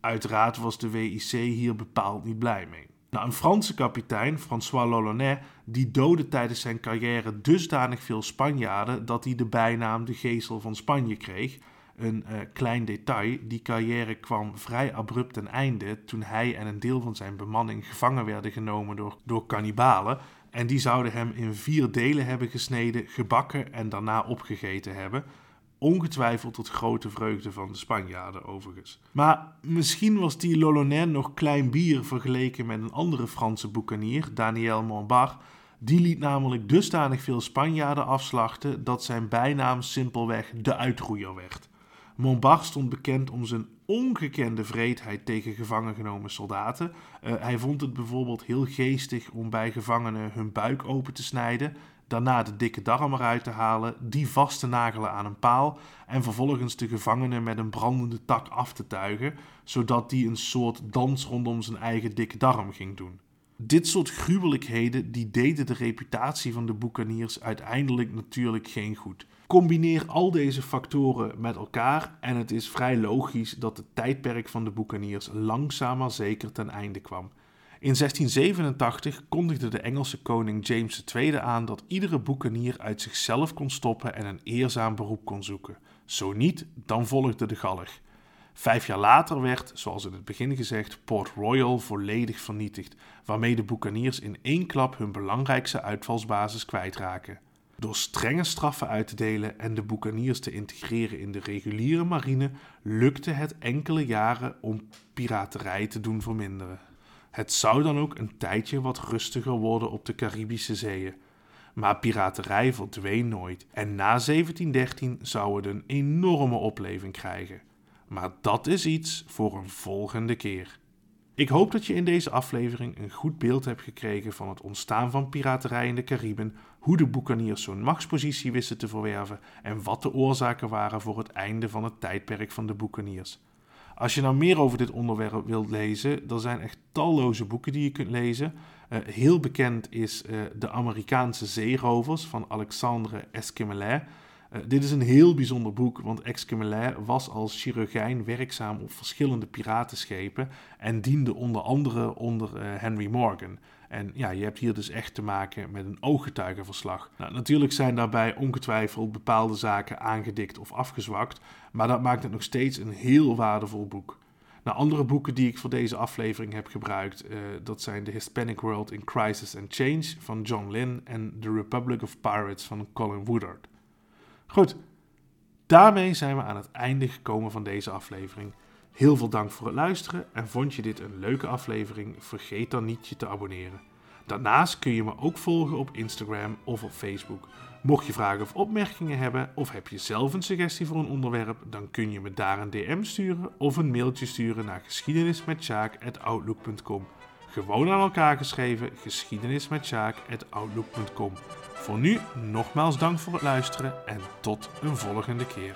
Uiteraard was de WIC hier bepaald niet blij mee. Nou, een Franse kapitein, François Lolonais, die doodde tijdens zijn carrière dusdanig veel Spanjaarden dat hij de bijnaam de geestel van Spanje kreeg. Een uh, klein detail, die carrière kwam vrij abrupt ten einde toen hij en een deel van zijn bemanning gevangen werden genomen door, door kannibalen. En die zouden hem in vier delen hebben gesneden, gebakken en daarna opgegeten hebben. Ongetwijfeld tot grote vreugde van de Spanjaarden overigens. Maar misschien was die Lolonais nog klein bier vergeleken met een andere Franse boekanier, Daniel Montbard. Die liet namelijk dusdanig veel Spanjaarden afslachten dat zijn bijnaam simpelweg de uitroeier werd. Montbard stond bekend om zijn ongekende vreedheid tegen gevangen genomen soldaten. Uh, hij vond het bijvoorbeeld heel geestig om bij gevangenen hun buik open te snijden, daarna de dikke darm eruit te halen, die vast te nagelen aan een paal en vervolgens de gevangenen met een brandende tak af te tuigen, zodat die een soort dans rondom zijn eigen dikke darm ging doen. Dit soort gruwelijkheden die deden de reputatie van de boekaniers uiteindelijk natuurlijk geen goed. Combineer al deze factoren met elkaar en het is vrij logisch dat het tijdperk van de boekaniers langzaam maar zeker ten einde kwam. In 1687 kondigde de Engelse koning James II aan dat iedere boekanier uit zichzelf kon stoppen en een eerzaam beroep kon zoeken. Zo niet, dan volgde de galg. Vijf jaar later werd, zoals in het begin gezegd, Port Royal volledig vernietigd, waarmee de boekaniers in één klap hun belangrijkste uitvalsbasis kwijtraken. Door strenge straffen uit te delen en de boekaniers te integreren in de reguliere marine, lukte het enkele jaren om piraterij te doen verminderen. Het zou dan ook een tijdje wat rustiger worden op de Caribische zeeën. Maar piraterij verdween nooit en na 1713 zou het een enorme opleving krijgen. Maar dat is iets voor een volgende keer. Ik hoop dat je in deze aflevering een goed beeld hebt gekregen van het ontstaan van piraterij in de Cariben, hoe de boekaniers zo'n machtspositie wisten te verwerven en wat de oorzaken waren voor het einde van het tijdperk van de boekaniers. Als je nou meer over dit onderwerp wilt lezen, er zijn echt talloze boeken die je kunt lezen. Uh, heel bekend is uh, De Amerikaanse Zeerovers van Alexandre Esquemelet. Uh, dit is een heel bijzonder boek, want Esquemelet was als chirurgijn werkzaam op verschillende piratenschepen en diende onder andere onder Henry Morgan. En ja, je hebt hier dus echt te maken met een ooggetuigenverslag. Nou, natuurlijk zijn daarbij ongetwijfeld bepaalde zaken aangedikt of afgezwakt, maar dat maakt het nog steeds een heel waardevol boek. Nou, andere boeken die ik voor deze aflevering heb gebruikt, uh, dat zijn The Hispanic World in Crisis and Change van John Lynn en The Republic of Pirates van Colin Woodard. Goed, daarmee zijn we aan het einde gekomen van deze aflevering. Heel veel dank voor het luisteren en vond je dit een leuke aflevering? Vergeet dan niet je te abonneren. Daarnaast kun je me ook volgen op Instagram of op Facebook. Mocht je vragen of opmerkingen hebben of heb je zelf een suggestie voor een onderwerp, dan kun je me daar een DM sturen of een mailtje sturen naar geschiedenismetsjaak.outlook.com. Gewoon aan elkaar geschreven geschiedenismetsjaak.outlook.com. Voor nu nogmaals dank voor het luisteren en tot een volgende keer.